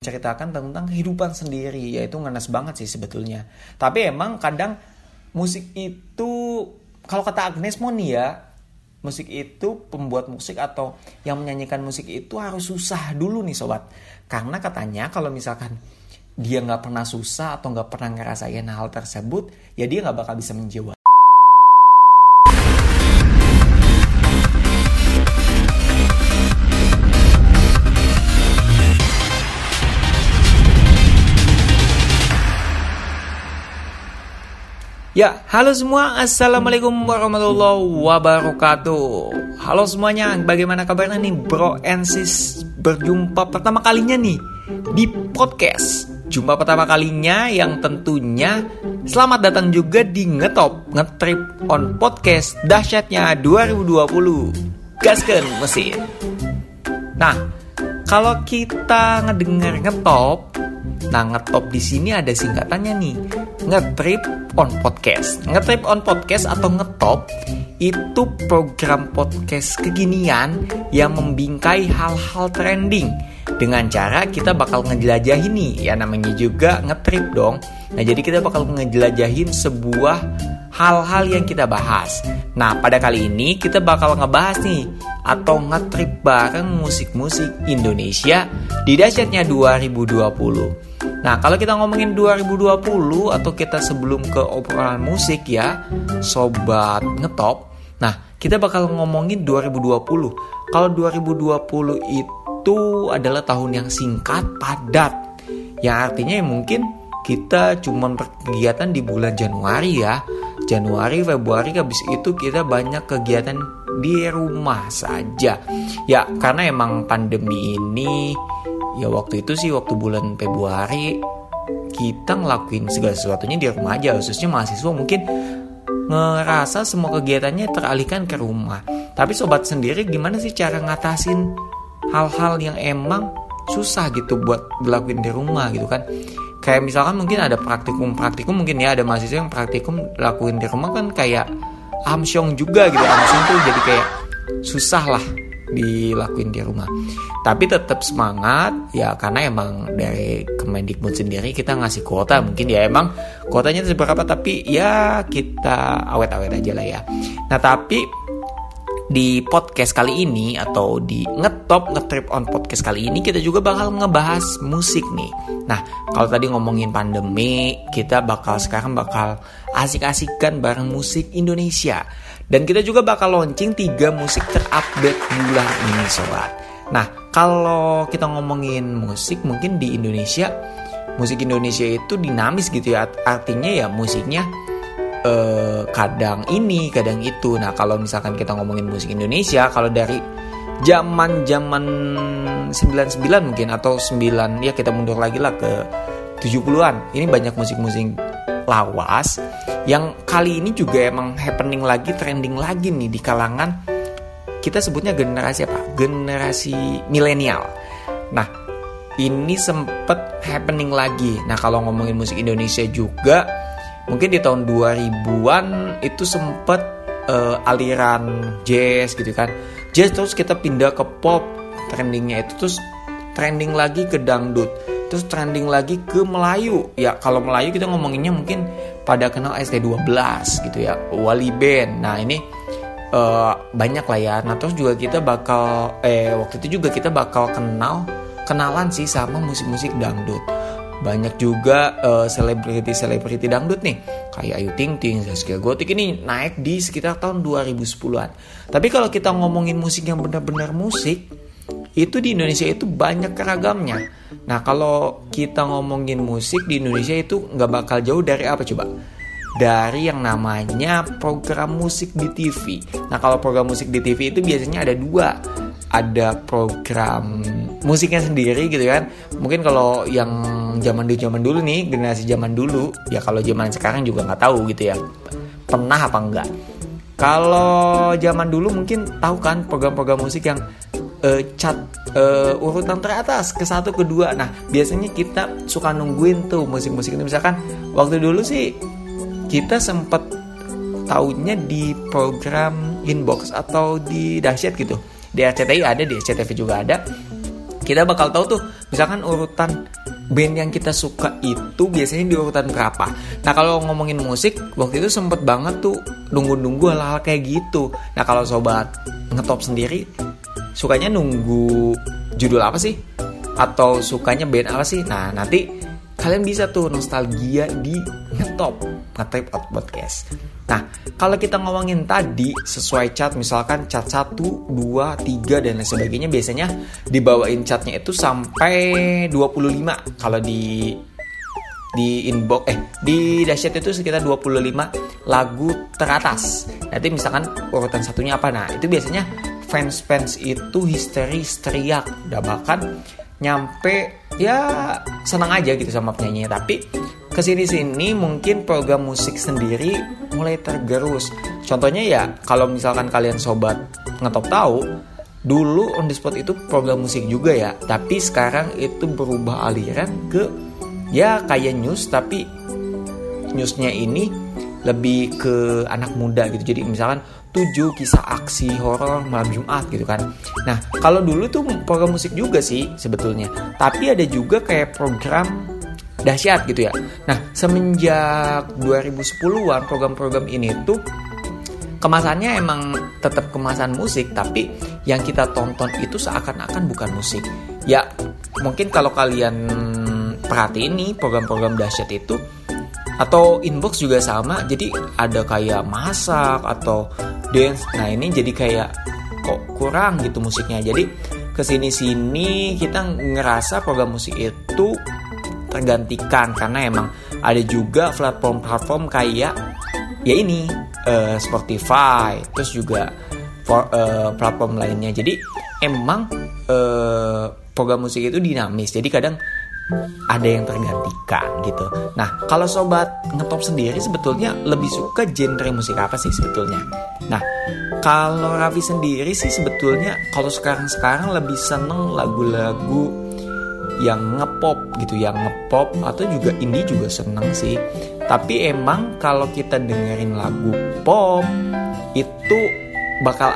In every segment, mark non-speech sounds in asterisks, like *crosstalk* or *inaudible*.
ceritakan tentang kehidupan sendiri yaitu ngenes banget sih sebetulnya. Tapi emang kadang musik itu kalau kata Agnes Moni ya musik itu pembuat musik atau yang menyanyikan musik itu harus susah dulu nih sobat. Karena katanya kalau misalkan dia nggak pernah susah atau nggak pernah ngerasain hal tersebut ya dia nggak bakal bisa menjiwa Ya, halo semua, Assalamualaikum warahmatullahi wabarakatuh. Halo semuanya, bagaimana kabarnya nih bro and Berjumpa pertama kalinya nih di podcast. Jumpa pertama kalinya yang tentunya Selamat datang juga di Ngetop Ngetrip on Podcast Dahsyatnya 2020 Gasken mesin. Nah, kalau kita ngedengar ngetop Nah, ngetop di sini ada singkatannya nih ngetrip on podcast. Ngetrip on podcast atau ngetop itu program podcast kekinian yang membingkai hal-hal trending dengan cara kita bakal ngejelajahin nih ya namanya juga ngetrip dong. Nah jadi kita bakal ngejelajahin sebuah hal-hal yang kita bahas. Nah pada kali ini kita bakal ngebahas nih atau ngetrip bareng musik-musik Indonesia di dasyatnya 2020. Nah, kalau kita ngomongin 2020 atau kita sebelum ke obrolan musik ya, sobat ngetop. Nah, kita bakal ngomongin 2020. Kalau 2020 itu adalah tahun yang singkat, padat. Yang artinya ya mungkin kita cuma berkegiatan di bulan Januari ya. Januari, Februari habis itu kita banyak kegiatan di rumah saja. Ya, karena emang pandemi ini ya waktu itu sih waktu bulan Februari kita ngelakuin segala sesuatunya di rumah aja. Khususnya mahasiswa mungkin ngerasa semua kegiatannya teralihkan ke rumah. Tapi sobat sendiri gimana sih cara ngatasin hal-hal yang emang susah gitu buat dilakuin di rumah gitu kan kayak misalkan mungkin ada praktikum praktikum mungkin ya ada mahasiswa yang praktikum lakuin di rumah kan kayak amsyong juga gitu amsyong tuh jadi kayak susah lah dilakuin di rumah. Tapi tetap semangat ya karena emang dari Kemendikbud sendiri kita ngasih kuota mungkin ya emang kuotanya seberapa tapi ya kita awet-awet aja lah ya. Nah tapi di podcast kali ini atau di ngetop ngetrip on podcast kali ini kita juga bakal ngebahas musik nih. Nah kalau tadi ngomongin pandemi kita bakal sekarang bakal asik-asikan bareng musik Indonesia. Dan kita juga bakal launching tiga musik terupdate bulan ini sobat. Nah, kalau kita ngomongin musik mungkin di Indonesia musik Indonesia itu dinamis gitu ya. Artinya ya musiknya eh, kadang ini, kadang itu. Nah, kalau misalkan kita ngomongin musik Indonesia kalau dari zaman-zaman 99 mungkin atau 9 ya kita mundur lagi lah ke 70-an. Ini banyak musik-musik lawas yang kali ini juga emang happening lagi trending lagi nih di kalangan kita sebutnya generasi apa generasi milenial nah ini sempet happening lagi nah kalau ngomongin musik Indonesia juga mungkin di tahun 2000-an itu sempet uh, aliran jazz gitu kan. Jazz terus kita pindah ke pop trendingnya itu terus trending lagi ke dangdut terus trending lagi ke Melayu. Ya kalau Melayu kita ngomonginnya mungkin pada kenal ST12 gitu ya Wali Band. Nah ini uh, banyak lah ya. Nah terus juga kita bakal eh waktu itu juga kita bakal kenal kenalan sih sama musik-musik dangdut banyak juga selebriti uh, selebriti dangdut nih kayak Ayu Ting Ting, Zaskia Gotik ini naik di sekitar tahun 2010-an. Tapi kalau kita ngomongin musik yang benar-benar musik, itu di Indonesia itu banyak keragamnya. Nah kalau kita ngomongin musik di Indonesia itu nggak bakal jauh dari apa coba? Dari yang namanya program musik di TV. Nah kalau program musik di TV itu biasanya ada dua. Ada program musiknya sendiri gitu kan. Mungkin kalau yang zaman dulu zaman dulu nih generasi zaman dulu ya kalau zaman sekarang juga nggak tahu gitu ya. Pernah apa enggak? Kalau zaman dulu mungkin tahu kan program-program musik yang uh, cat uh, urutan teratas ke satu kedua nah biasanya kita suka nungguin tuh musik-musik itu misalkan waktu dulu sih kita sempet tahunya di program inbox atau di dahsyat gitu di RCTI ada di SCTV juga ada. Kita bakal tahu tuh misalkan urutan band yang kita suka itu biasanya di urutan berapa. Nah kalau ngomongin musik waktu itu sempet banget tuh nunggu-nunggu hal-hal kayak gitu. Nah kalau sobat ngetop sendiri sukanya nunggu judul apa sih? Atau sukanya band apa sih? Nah nanti kalian bisa tuh nostalgia di ngetop ngetop podcast nah kalau kita ngomongin tadi sesuai cat misalkan cat 1, 2, 3 dan lain sebagainya biasanya dibawain catnya itu sampai 25 kalau di di inbox eh di dahsyat itu sekitar 25 lagu teratas. Nanti misalkan urutan satunya apa? Nah itu biasanya fans-fans itu histeri teriak udah bahkan nyampe ya senang aja gitu sama penyanyinya. Tapi ke sini sini mungkin program musik sendiri mulai tergerus contohnya ya kalau misalkan kalian sobat ngetop tahu dulu on the spot itu program musik juga ya tapi sekarang itu berubah aliran ke ya kayak news tapi newsnya ini lebih ke anak muda gitu jadi misalkan 7 kisah aksi horor malam Jumat gitu kan. Nah, kalau dulu tuh program musik juga sih sebetulnya. Tapi ada juga kayak program dahsyat gitu ya. Nah, semenjak 2010-an program-program ini tuh kemasannya emang tetap kemasan musik tapi yang kita tonton itu seakan-akan bukan musik. Ya, mungkin kalau kalian perhatiin nih program-program dahsyat itu atau inbox juga sama jadi ada kayak masak atau dance nah ini jadi kayak kok kurang gitu musiknya jadi ke sini sini kita ngerasa program musik itu tergantikan karena emang ada juga platform-platform kayak ya ini uh, Spotify terus juga for, uh, platform lainnya jadi emang uh, program musik itu dinamis jadi kadang ada yang tergantikan gitu. Nah, kalau sobat ngetop sendiri sebetulnya lebih suka genre musik apa sih sebetulnya? Nah, kalau Raffi sendiri sih sebetulnya kalau sekarang-sekarang lebih seneng lagu-lagu yang ngepop gitu, yang ngepop atau juga indie juga seneng sih. Tapi emang kalau kita dengerin lagu pop itu bakal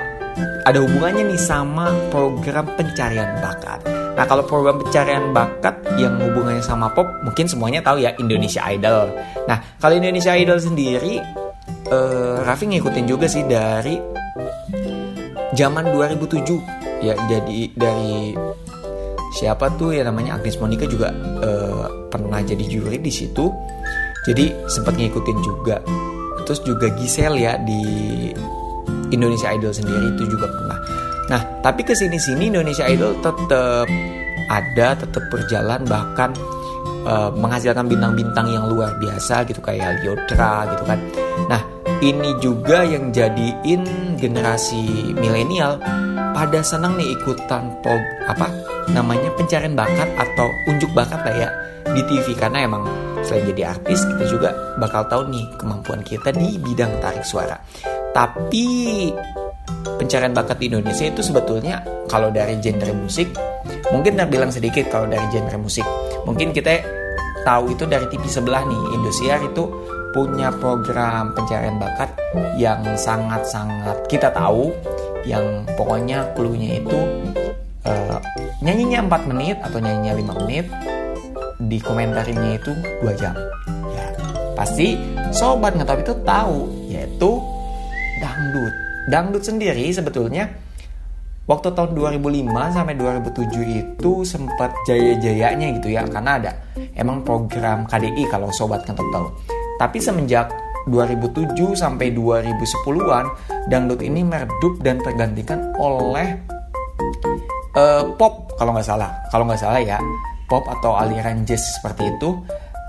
ada hubungannya nih sama program pencarian bakat. Nah kalau program pencarian bakat yang hubungannya sama pop mungkin semuanya tahu ya Indonesia Idol. Nah kalau Indonesia Idol sendiri uh, Raffi ngikutin juga sih dari zaman 2007 ya jadi dari siapa tuh ya namanya Agnes Monica juga uh, pernah jadi juri di situ. Jadi sempat ngikutin juga. Terus juga Giselle ya di Indonesia Idol sendiri itu juga pernah. Nah, tapi ke sini sini Indonesia Idol tetap ada, tetap berjalan bahkan uh, menghasilkan bintang-bintang yang luar biasa gitu kayak Liodra gitu kan. Nah, ini juga yang jadiin generasi milenial pada senang nih ikutan pog apa namanya pencarian bakat atau unjuk bakat lah ya di TV karena emang selain jadi artis kita juga bakal tahu nih kemampuan kita di bidang tarik suara. Tapi pencarian bakat di Indonesia itu sebetulnya kalau dari genre musik mungkin terbilang sedikit kalau dari genre musik. Mungkin kita tahu itu dari TV sebelah nih Indosiar itu punya program pencarian bakat yang sangat-sangat kita tahu yang pokoknya clue-nya itu uh, nyanyinya 4 menit atau nyanyinya 5 menit di komentarinya itu 2 jam ya pasti sobat ngetop itu tahu yaitu dangdut. Dangdut sendiri sebetulnya waktu tahun 2005 sampai 2007 itu sempat jaya-jayanya gitu ya karena ada emang program KDI kalau sobat kan tahu. Tapi semenjak 2007 sampai 2010-an dangdut ini meredup dan tergantikan oleh uh, pop kalau nggak salah. Kalau nggak salah ya pop atau aliran jazz seperti itu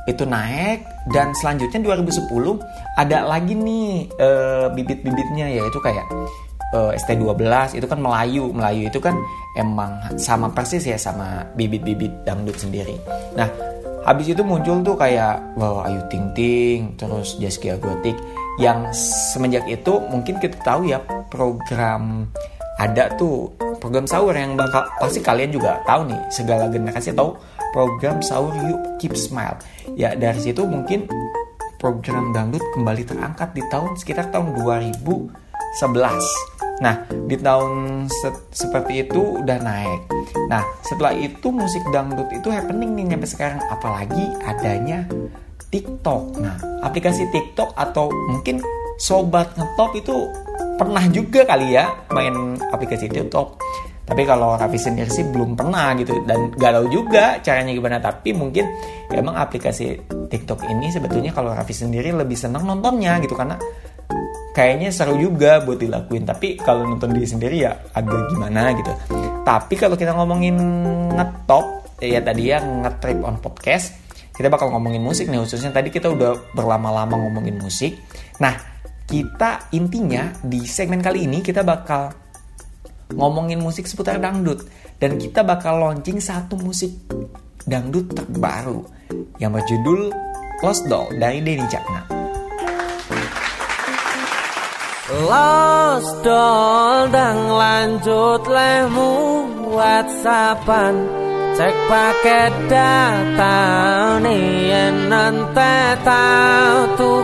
itu naik. Dan selanjutnya 2010 ada lagi nih uh, bibit-bibitnya yaitu kayak uh, ST12 itu kan Melayu. Melayu itu kan emang sama persis ya sama bibit-bibit dangdut sendiri. Nah habis itu muncul tuh kayak wow Ayu Ting Ting terus Jaskia Gotik yang semenjak itu mungkin kita tahu ya program ada tuh program sahur yang bakal pasti kalian juga tahu nih segala generasi tahu program sahur yuk keep smile. Ya dari situ mungkin program dangdut kembali terangkat di tahun sekitar tahun 2011 nah di tahun se seperti itu udah naik. Nah setelah itu musik dangdut itu happening nih sampai sekarang apalagi adanya TikTok. Nah aplikasi TikTok atau mungkin sobat ngetop itu pernah juga kali ya main aplikasi TikTok. Tapi kalau Raffi sendiri sih belum pernah gitu dan gak tahu juga caranya gimana. Tapi mungkin emang aplikasi TikTok ini sebetulnya kalau Raffi sendiri lebih senang nontonnya gitu karena kayaknya seru juga buat dilakuin. Tapi kalau nonton diri sendiri ya agak gimana gitu. Tapi kalau kita ngomongin ngetop ya tadi ya ngetrip on podcast kita bakal ngomongin musik nih khususnya tadi kita udah berlama-lama ngomongin musik. Nah, kita intinya di segmen kali ini kita bakal ngomongin musik seputar dangdut. Dan kita bakal launching satu musik dangdut terbaru yang berjudul Lost Doll dari Denny Cakna. Lost Doll dan lanjut lemu WhatsAppan cek paket data nih nanti tahu tuh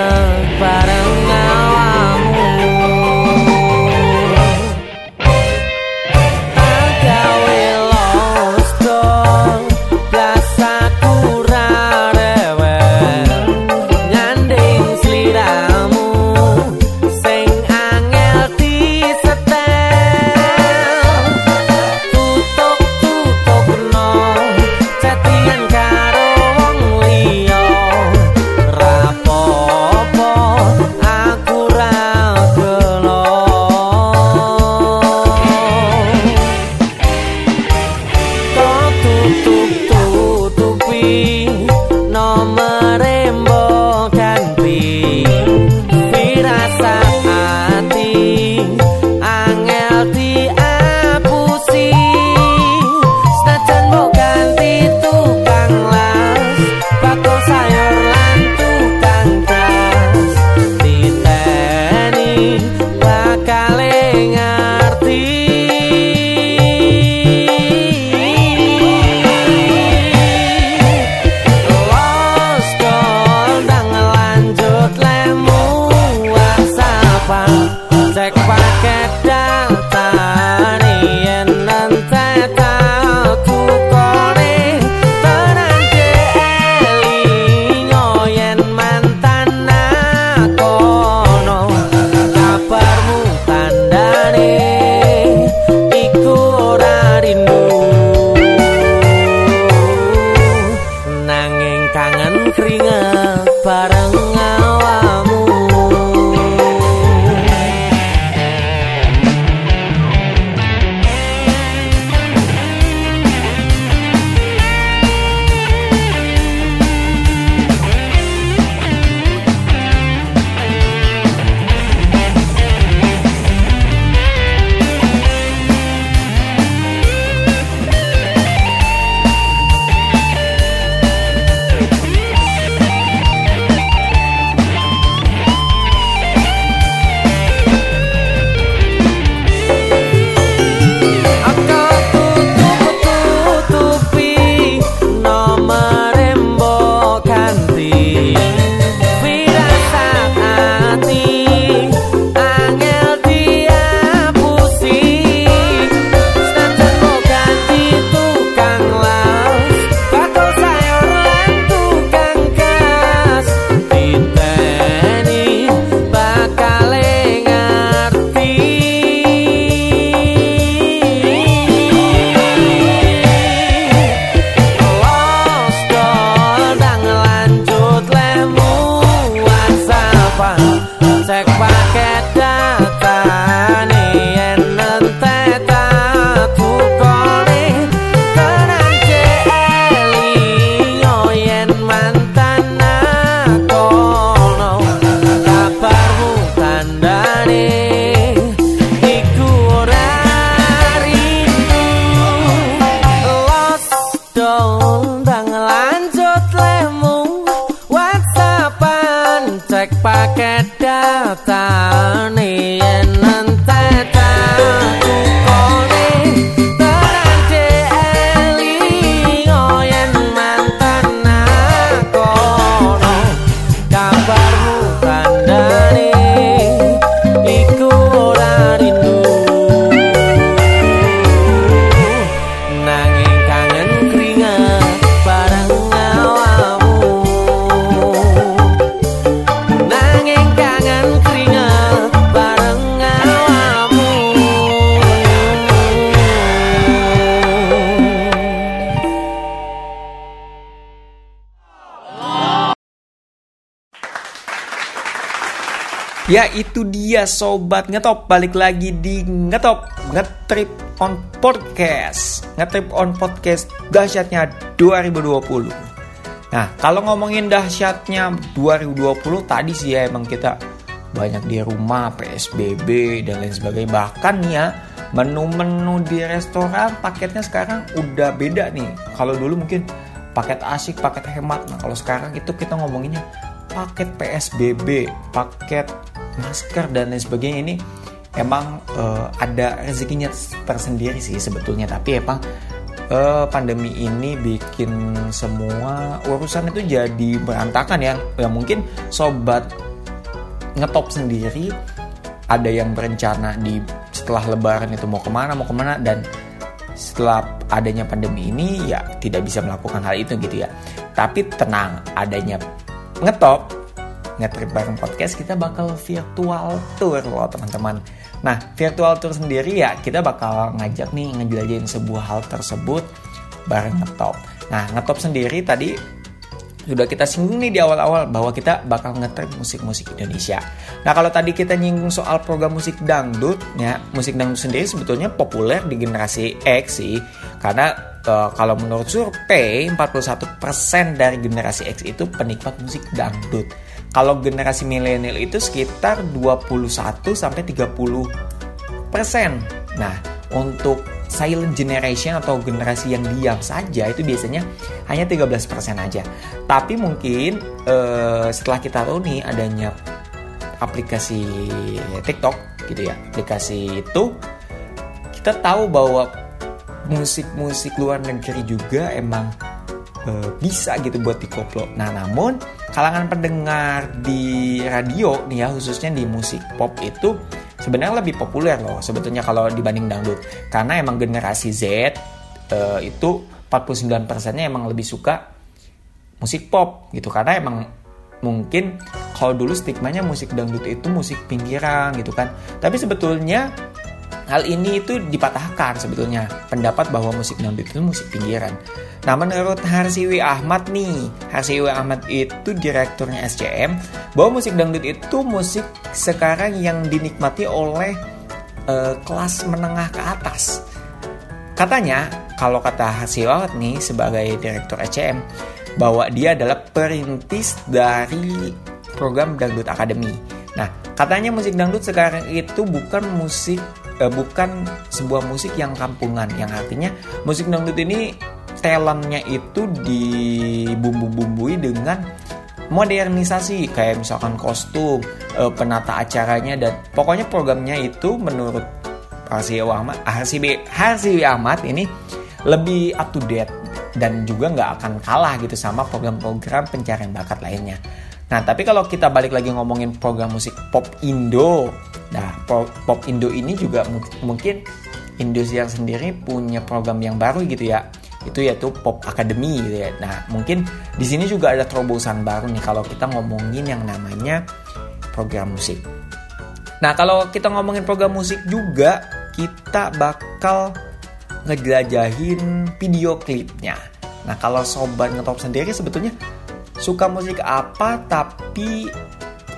pakai data. Dia sobat ngetop balik lagi di ngetop ngetrip on podcast ngetrip on podcast dahsyatnya 2020. Nah kalau ngomongin dahsyatnya 2020 tadi sih ya emang kita banyak di rumah PSBB dan lain sebagainya bahkan ya menu-menu di restoran paketnya sekarang udah beda nih. Kalau dulu mungkin paket asik, paket hemat. Nah kalau sekarang itu kita ngomonginnya paket PSBB, paket masker dan lain sebagainya ini emang uh, ada rezekinya tersendiri sih sebetulnya. Tapi emang uh, pandemi ini bikin semua urusan itu jadi berantakan ya. Ya mungkin sobat ngetop sendiri ada yang berencana di setelah lebaran itu mau ke mana mau ke mana dan setelah adanya pandemi ini ya tidak bisa melakukan hal itu gitu ya. Tapi tenang adanya ngetop ngetrip bareng podcast kita bakal virtual tour loh teman-teman. Nah virtual tour sendiri ya kita bakal ngajak nih ngejelajahin sebuah hal tersebut bareng ngetop. Nah ngetop sendiri tadi sudah kita singgung nih di awal-awal bahwa kita bakal ngetrip musik-musik Indonesia. Nah kalau tadi kita nyinggung soal program musik dangdut, ya musik dangdut sendiri sebetulnya populer di generasi X sih, karena uh, kalau menurut survei 41% dari generasi X itu penikmat musik dangdut. Kalau generasi milenial itu sekitar 21 sampai 30 persen. Nah, untuk silent generation atau generasi yang diam saja itu biasanya hanya 13% aja. Tapi mungkin uh, setelah kita tahu nih adanya aplikasi TikTok gitu ya. Aplikasi itu kita tahu bahwa musik-musik luar negeri juga emang uh, bisa gitu buat dikoplo. Nah, namun kalangan pendengar di radio nih ya khususnya di musik pop itu sebenarnya lebih populer loh sebetulnya kalau dibanding dangdut. Karena emang generasi Z uh, itu 49 persennya emang lebih suka musik pop gitu karena emang mungkin kalau dulu stigmanya musik dangdut itu musik pinggiran gitu kan tapi sebetulnya Hal ini itu dipatahkan sebetulnya pendapat bahwa musik dangdut itu musik pinggiran. Nah menurut Harsiwi Ahmad nih, Harsiwi Ahmad itu direkturnya SCM, bahwa musik dangdut itu musik sekarang yang dinikmati oleh uh, kelas menengah ke atas. Katanya, kalau kata Harsiwi Ahmad nih sebagai direktur SCM, bahwa dia adalah perintis dari program Dangdut Academy. Nah, katanya musik dangdut sekarang itu bukan musik uh, bukan sebuah musik yang kampungan yang artinya musik dangdut ini talentnya itu dibumbu-bumbui dengan modernisasi kayak misalkan kostum, uh, penata acaranya dan pokoknya programnya itu menurut Harsiwi Ahmad, Harsiwi, Ahmad ini lebih up to date dan juga nggak akan kalah gitu sama program-program pencarian bakat lainnya. Nah, tapi kalau kita balik lagi ngomongin program musik pop Indo, pop, pop Indo ini juga mungkin Indosiar sendiri punya program yang baru gitu ya. Itu yaitu Pop Academy gitu ya. Nah, mungkin di sini juga ada terobosan baru nih kalau kita ngomongin yang namanya program musik. Nah, kalau kita ngomongin program musik juga kita bakal ngejelajahin video klipnya. Nah, kalau sobat ngetop sendiri sebetulnya suka musik apa tapi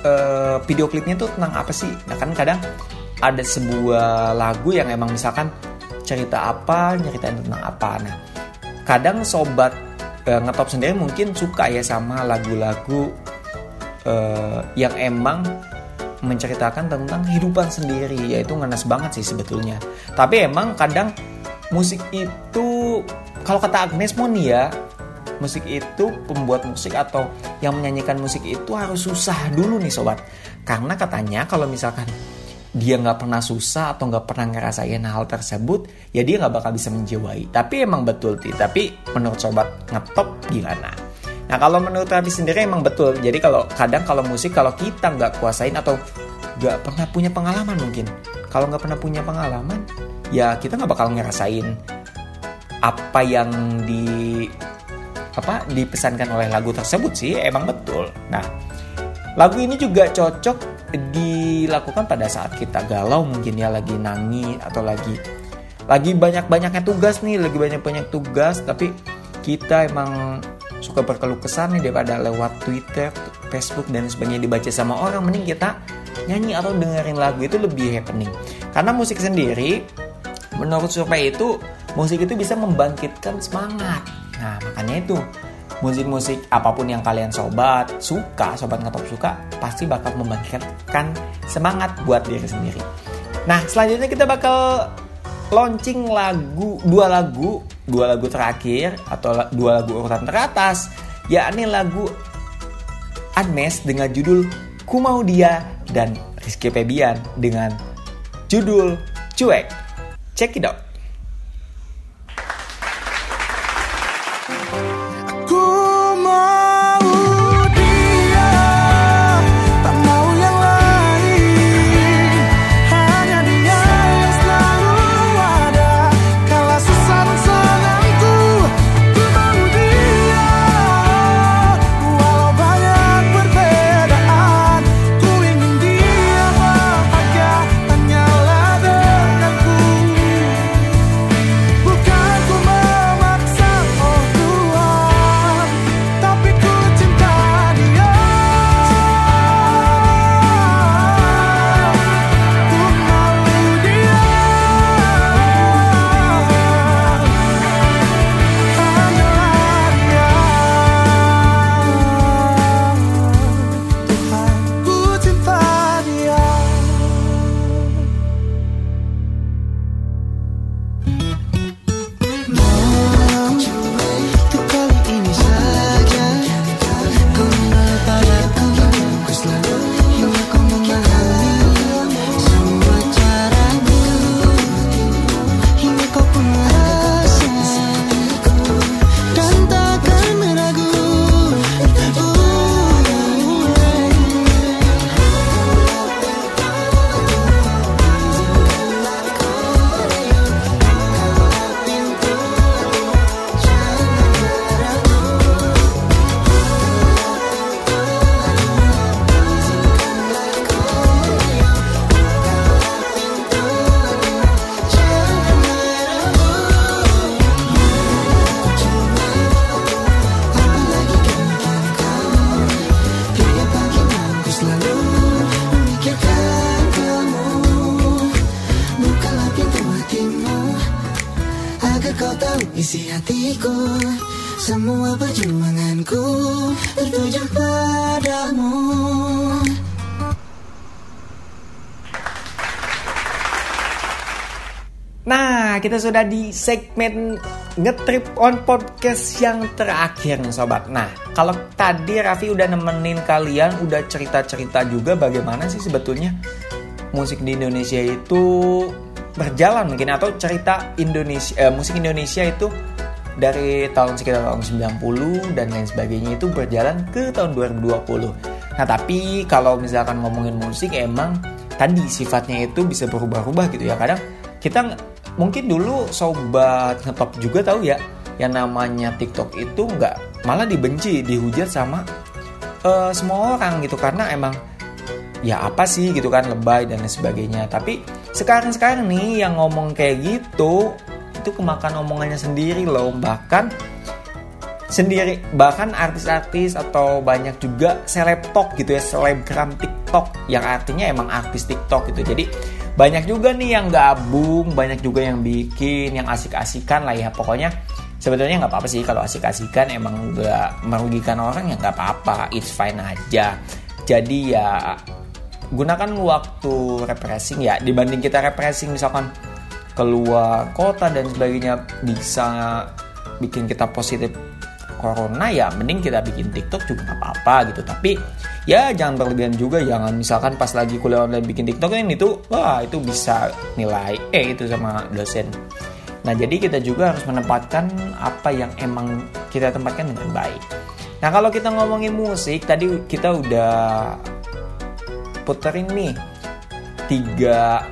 uh, video klipnya tuh tentang apa sih? Nah kan kadang ada sebuah lagu yang emang misalkan cerita apa nyeritain tentang apa. Nah kadang sobat uh, ngetop sendiri mungkin suka ya sama lagu-lagu uh, yang emang menceritakan tentang kehidupan sendiri yaitu ngenes banget sih sebetulnya. Tapi emang kadang musik itu kalau kata Agnes Mon ya musik itu pembuat musik atau yang menyanyikan musik itu harus susah dulu nih sobat. Karena katanya kalau misalkan dia nggak pernah susah atau nggak pernah ngerasain hal tersebut ya dia nggak bakal bisa menjiwai. Tapi emang betul sih. Tapi menurut sobat ngetop gimana? Nah kalau menurut Rabi sendiri emang betul. Jadi kalau kadang kalau musik kalau kita nggak kuasain atau nggak pernah punya pengalaman mungkin. Kalau nggak pernah punya pengalaman ya kita nggak bakal ngerasain apa yang di apa dipesankan oleh lagu tersebut sih emang betul. Nah, lagu ini juga cocok dilakukan pada saat kita galau mungkin ya lagi nangis atau lagi lagi banyak-banyaknya tugas nih, lagi banyak-banyak tugas tapi kita emang suka berkeluh kesah nih daripada lewat Twitter, Facebook dan sebagainya dibaca sama orang mending kita nyanyi atau dengerin lagu itu lebih happening. Karena musik sendiri, menurut survei itu, musik itu bisa membangkitkan semangat. Makanya itu, musik-musik apa pun yang kalian sobat suka, sobat ngetop suka, pasti bakal membangkitkan semangat buat diri sendiri. Nah, selanjutnya kita bakal launching lagu dua lagu dua lagu terakhir atau dua lagu urutan teratas yakni lagu Agnes dengan judul Ku Mau Dia dan Rizky Febian dengan judul Cuek. Check it out. Isi hatiku Semua perjuanganku tertuju padamu Nah, kita sudah di segmen ngetrip on podcast yang terakhir sobat. Nah, kalau tadi Raffi udah nemenin kalian, udah cerita-cerita juga bagaimana sih sebetulnya musik di Indonesia itu berjalan mungkin atau cerita Indonesia eh, musik Indonesia itu dari tahun sekitar tahun 90 dan lain sebagainya itu berjalan ke tahun 2020. Nah, tapi kalau misalkan ngomongin musik emang tadi sifatnya itu bisa berubah-ubah gitu ya. Kadang kita mungkin dulu sobat ngetop juga tahu ya yang namanya TikTok itu nggak malah dibenci, dihujat sama uh, semua orang gitu karena emang ya apa sih gitu kan lebay dan lain sebagainya. Tapi sekarang-sekarang nih yang ngomong kayak gitu itu kemakan omongannya sendiri loh. Bahkan sendiri bahkan artis-artis atau banyak juga selebtok gitu ya selebgram TikTok yang artinya emang artis TikTok gitu. Jadi banyak juga nih yang gabung banyak juga yang bikin yang asik-asikan lah ya. Pokoknya sebetulnya nggak apa-apa sih kalau asik-asikan emang nggak merugikan orang ya nggak apa-apa. It's fine aja. Jadi ya gunakan waktu refreshing ya. Dibanding kita refreshing misalkan keluar kota dan sebagainya bisa bikin kita positif corona ya mending kita bikin TikTok juga apa-apa gitu. Tapi ya jangan berlebihan juga. Jangan misalkan pas lagi kuliah online bikin TikTok ini itu wah itu bisa nilai eh itu sama dosen. Nah jadi kita juga harus menempatkan apa yang emang kita tempatkan dengan baik. Nah kalau kita ngomongin musik tadi kita udah puterin nih. Tiga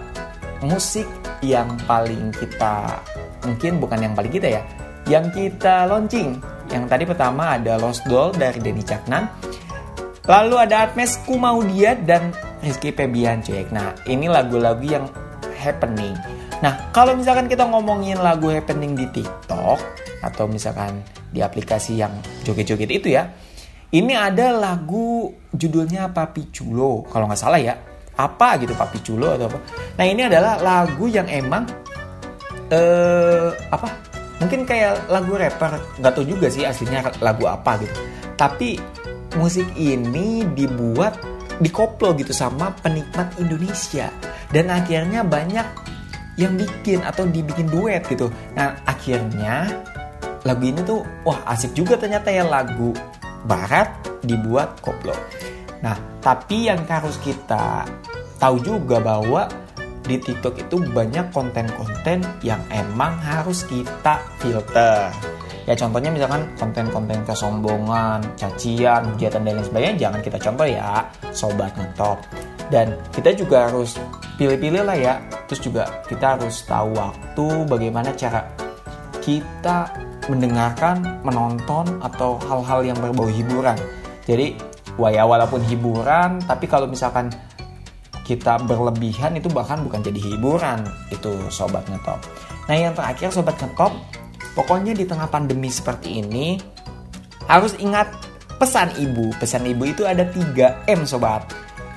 musik yang paling kita mungkin bukan yang paling kita ya yang kita launching. Yang tadi pertama ada Lost Doll dari Denny Caknan lalu ada Atmes Ku Mau Dia dan Rizky Febian cuy. Nah ini lagu-lagu yang happening. Nah kalau misalkan kita ngomongin lagu happening di TikTok atau misalkan di aplikasi yang joget-joget itu ya ini ada lagu judulnya Papi Culo kalau nggak salah ya. apa gitu Papi Culo atau apa. Nah ini adalah lagu yang emang eh apa? Mungkin kayak lagu rapper, nggak tahu juga sih aslinya lagu apa gitu. Tapi musik ini dibuat dikoplo gitu sama penikmat Indonesia dan akhirnya banyak yang bikin atau dibikin duet gitu. Nah akhirnya lagu ini tuh wah asik juga ternyata ya lagu barat dibuat koplo. Nah tapi yang harus kita tahu juga bahwa di TikTok itu banyak konten-konten yang emang harus kita filter. Ya contohnya misalkan konten-konten kesombongan, cacian, hujatan dan lain sebagainya jangan kita contoh ya, sobat ngetop. Dan kita juga harus pilih-pilih lah ya. Terus juga kita harus tahu waktu bagaimana cara kita mendengarkan, menonton atau hal-hal yang berbau hiburan. Jadi, ya walaupun hiburan, tapi kalau misalkan kita berlebihan itu bahkan bukan jadi hiburan itu sobat ngetop. Nah yang terakhir sobat ngetop, pokoknya di tengah pandemi seperti ini harus ingat pesan ibu. Pesan ibu itu ada 3 M sobat.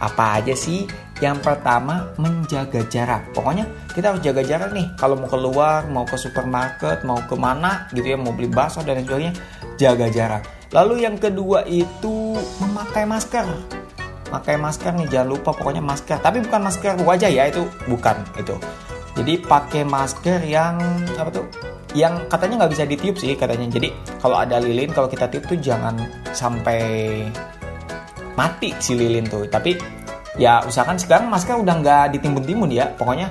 Apa aja sih? Yang pertama menjaga jarak. Pokoknya kita harus jaga jarak nih. Kalau mau keluar, mau ke supermarket, mau ke mana gitu ya, mau beli bakso dan lain sebagainya, jaga jarak. Lalu yang kedua itu memakai masker pakai masker nih jangan lupa pokoknya masker tapi bukan masker wajah ya itu bukan itu jadi pakai masker yang apa tuh yang katanya nggak bisa ditiup sih katanya jadi kalau ada lilin kalau kita tiup tuh jangan sampai mati si lilin tuh tapi ya usahakan sekarang masker udah nggak ditimbun-timbun ya pokoknya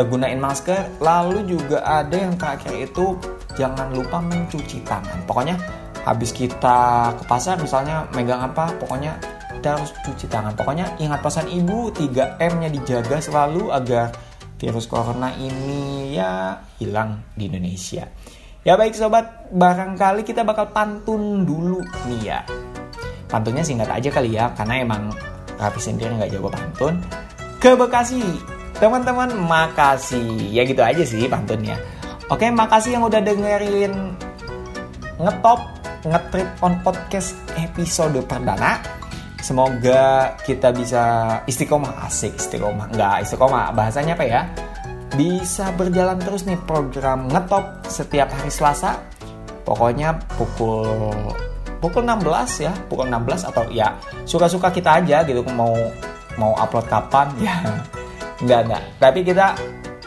gunain masker lalu juga ada yang terakhir itu jangan lupa mencuci tangan pokoknya habis kita ke pasar misalnya megang apa pokoknya kita harus cuci tangan. Pokoknya ingat pesan ibu 3M-nya dijaga selalu agar virus corona ini ya hilang di Indonesia. Ya baik sobat, barangkali kita bakal pantun dulu nih ya. Pantunnya singkat aja kali ya, karena emang Raffi sendiri nggak jago pantun. Ke Bekasi, teman-teman makasih. Ya gitu aja sih pantunnya. Oke, makasih yang udah dengerin ngetop ngetrip on podcast episode perdana. Semoga kita bisa istiqomah asik istiqomah nggak istiqomah bahasanya apa ya bisa berjalan terus nih program ngetop setiap hari Selasa pokoknya pukul pukul 16 ya pukul 16 atau ya suka-suka kita aja gitu mau mau upload kapan *laughs* ya. Nggak nggak. Tapi kita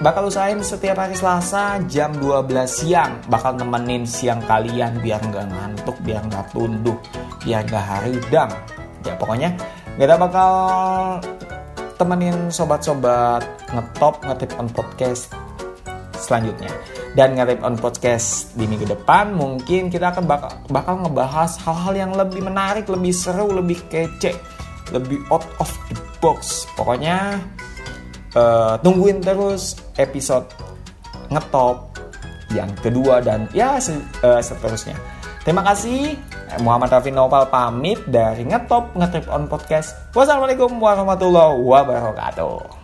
bakal usahain setiap hari Selasa jam 12 siang. Bakal nemenin siang kalian biar nggak ngantuk biar nggak tunduh biar nggak haridang. Ya pokoknya kita bakal temenin sobat-sobat ngetop ngetip on podcast selanjutnya dan ngetip on podcast di minggu depan mungkin kita akan bakal, bakal ngebahas hal-hal yang lebih menarik lebih seru lebih kece lebih out of the box pokoknya uh, tungguin terus episode ngetop yang kedua dan ya uh, seterusnya terima kasih Muhammad Raffi Nopal pamit dari Ngetop Ngetrip on Podcast. Wassalamualaikum warahmatullahi wabarakatuh.